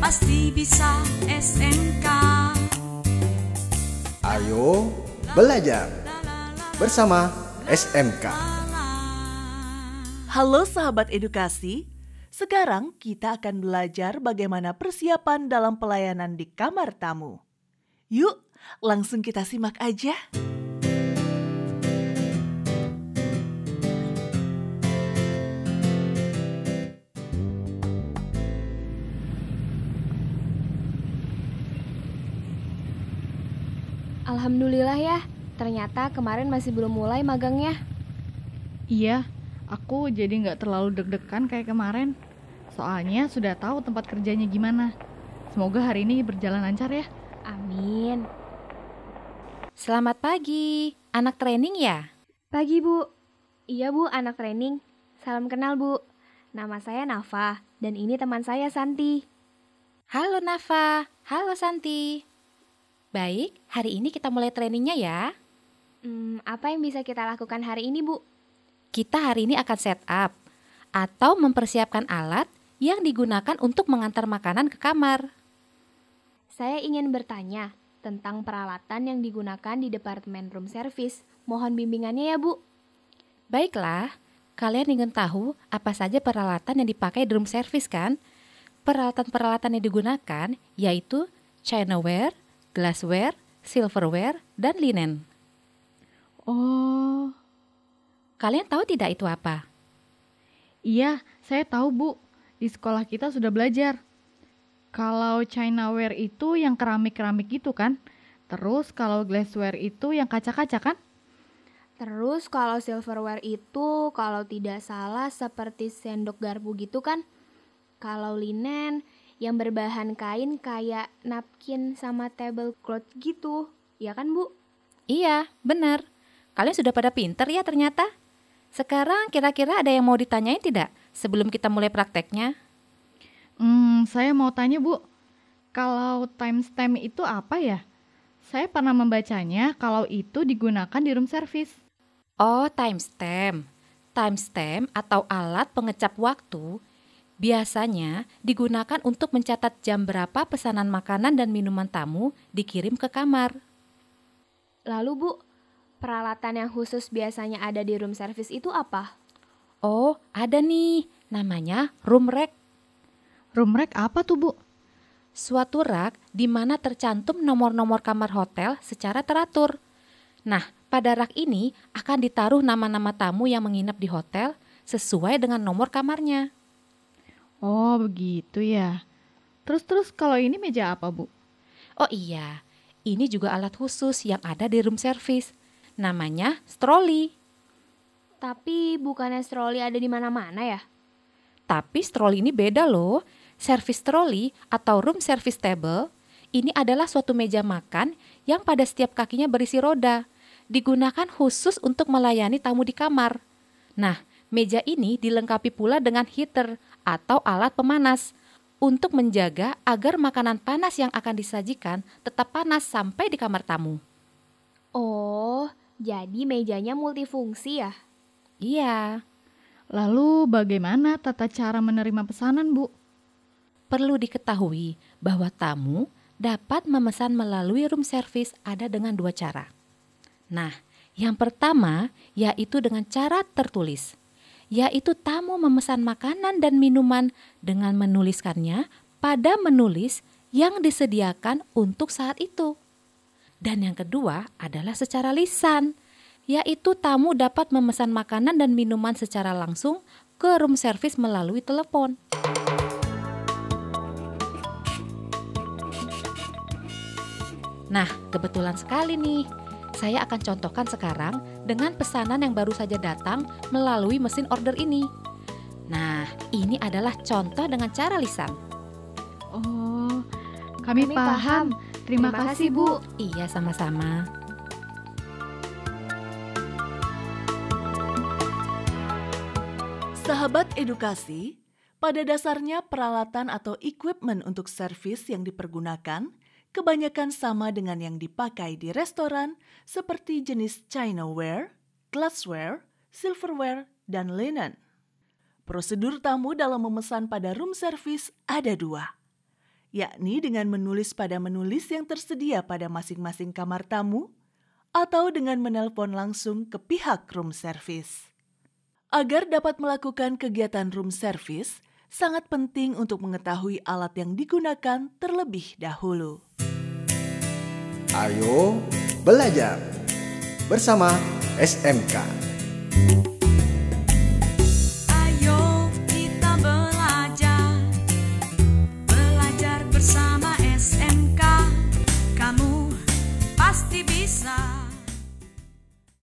pasti bisa SMK. Ayo belajar bersama SMK. Halo sahabat edukasi, sekarang kita akan belajar bagaimana persiapan dalam pelayanan di kamar tamu. Yuk, langsung kita simak aja. Alhamdulillah ya, ternyata kemarin masih belum mulai magangnya. Iya, aku jadi nggak terlalu deg-degan kayak kemarin. Soalnya sudah tahu tempat kerjanya gimana. Semoga hari ini berjalan lancar ya. Amin. Selamat pagi, anak training ya? Pagi Bu. Iya Bu, anak training. Salam kenal Bu. Nama saya Nafa, dan ini teman saya Santi. Halo Nafa, halo Santi. Baik, hari ini kita mulai trainingnya ya. Hmm, apa yang bisa kita lakukan hari ini Bu? Kita hari ini akan set up atau mempersiapkan alat yang digunakan untuk mengantar makanan ke kamar. Saya ingin bertanya tentang peralatan yang digunakan di Departemen Room Service. Mohon bimbingannya ya Bu. Baiklah, kalian ingin tahu apa saja peralatan yang dipakai di room service kan? Peralatan-peralatan yang digunakan yaitu chinaware, glassware, silverware, dan linen. Oh, Kalian tahu tidak itu apa? iya, saya tahu Bu. Di sekolah kita sudah belajar. Kalau Chinaware itu yang keramik-keramik gitu kan? Terus kalau glassware itu yang kaca-kaca kan? Terus kalau silverware itu kalau tidak salah seperti sendok garpu gitu kan? Kalau linen yang berbahan kain kayak napkin sama tablecloth gitu. Ya kan, Bu? Iya, benar. Kalian sudah pada pinter ya ternyata. Sekarang kira-kira ada yang mau ditanyain tidak sebelum kita mulai prakteknya? Hmm, saya mau tanya Bu, kalau timestamp itu apa ya? Saya pernah membacanya kalau itu digunakan di room service. Oh, timestamp. Timestamp atau alat pengecap waktu biasanya digunakan untuk mencatat jam berapa pesanan makanan dan minuman tamu dikirim ke kamar. Lalu, Bu, peralatan yang khusus biasanya ada di room service itu apa? Oh, ada nih, namanya room rack. Room rack apa tuh Bu? Suatu rak di mana tercantum nomor-nomor kamar hotel secara teratur. Nah, pada rak ini akan ditaruh nama-nama tamu yang menginap di hotel sesuai dengan nomor kamarnya. Oh, begitu ya. Terus-terus kalau ini meja apa Bu? Oh iya, ini juga alat khusus yang ada di room service. Namanya strolley. Tapi bukannya strolley ada di mana-mana ya? Tapi strolley ini beda loh. Service trolley atau room service table ini adalah suatu meja makan yang pada setiap kakinya berisi roda. Digunakan khusus untuk melayani tamu di kamar. Nah, meja ini dilengkapi pula dengan heater atau alat pemanas untuk menjaga agar makanan panas yang akan disajikan tetap panas sampai di kamar tamu. Oh, jadi mejanya multifungsi ya? Iya, Lalu bagaimana tata cara menerima pesanan Bu? perlu diketahui bahwa tamu dapat memesan melalui room service ada dengan dua cara. Nah, yang pertama yaitu dengan cara tertulis, yaitu tamu memesan makanan dan minuman dengan menuliskannya pada menulis yang disediakan untuk saat itu. Dan yang kedua adalah secara lisan, yaitu tamu dapat memesan makanan dan minuman secara langsung ke room service melalui telepon. Nah, kebetulan sekali nih. Saya akan contohkan sekarang dengan pesanan yang baru saja datang melalui mesin order ini. Nah, ini adalah contoh dengan cara lisan. Oh, kami, Kami paham. paham. Terima, kasih Bu. Iya, sama-sama. Sahabat edukasi, pada dasarnya peralatan atau equipment untuk servis yang dipergunakan kebanyakan sama dengan yang dipakai di restoran seperti jenis chinaware, glassware, silverware, dan linen. Prosedur tamu dalam memesan pada room service ada dua, yakni dengan menulis pada menulis yang tersedia pada masing-masing kamar tamu atau dengan menelpon langsung ke pihak room service. Agar dapat melakukan kegiatan room service, sangat penting untuk mengetahui alat yang digunakan terlebih dahulu. Ayo belajar bersama SMK.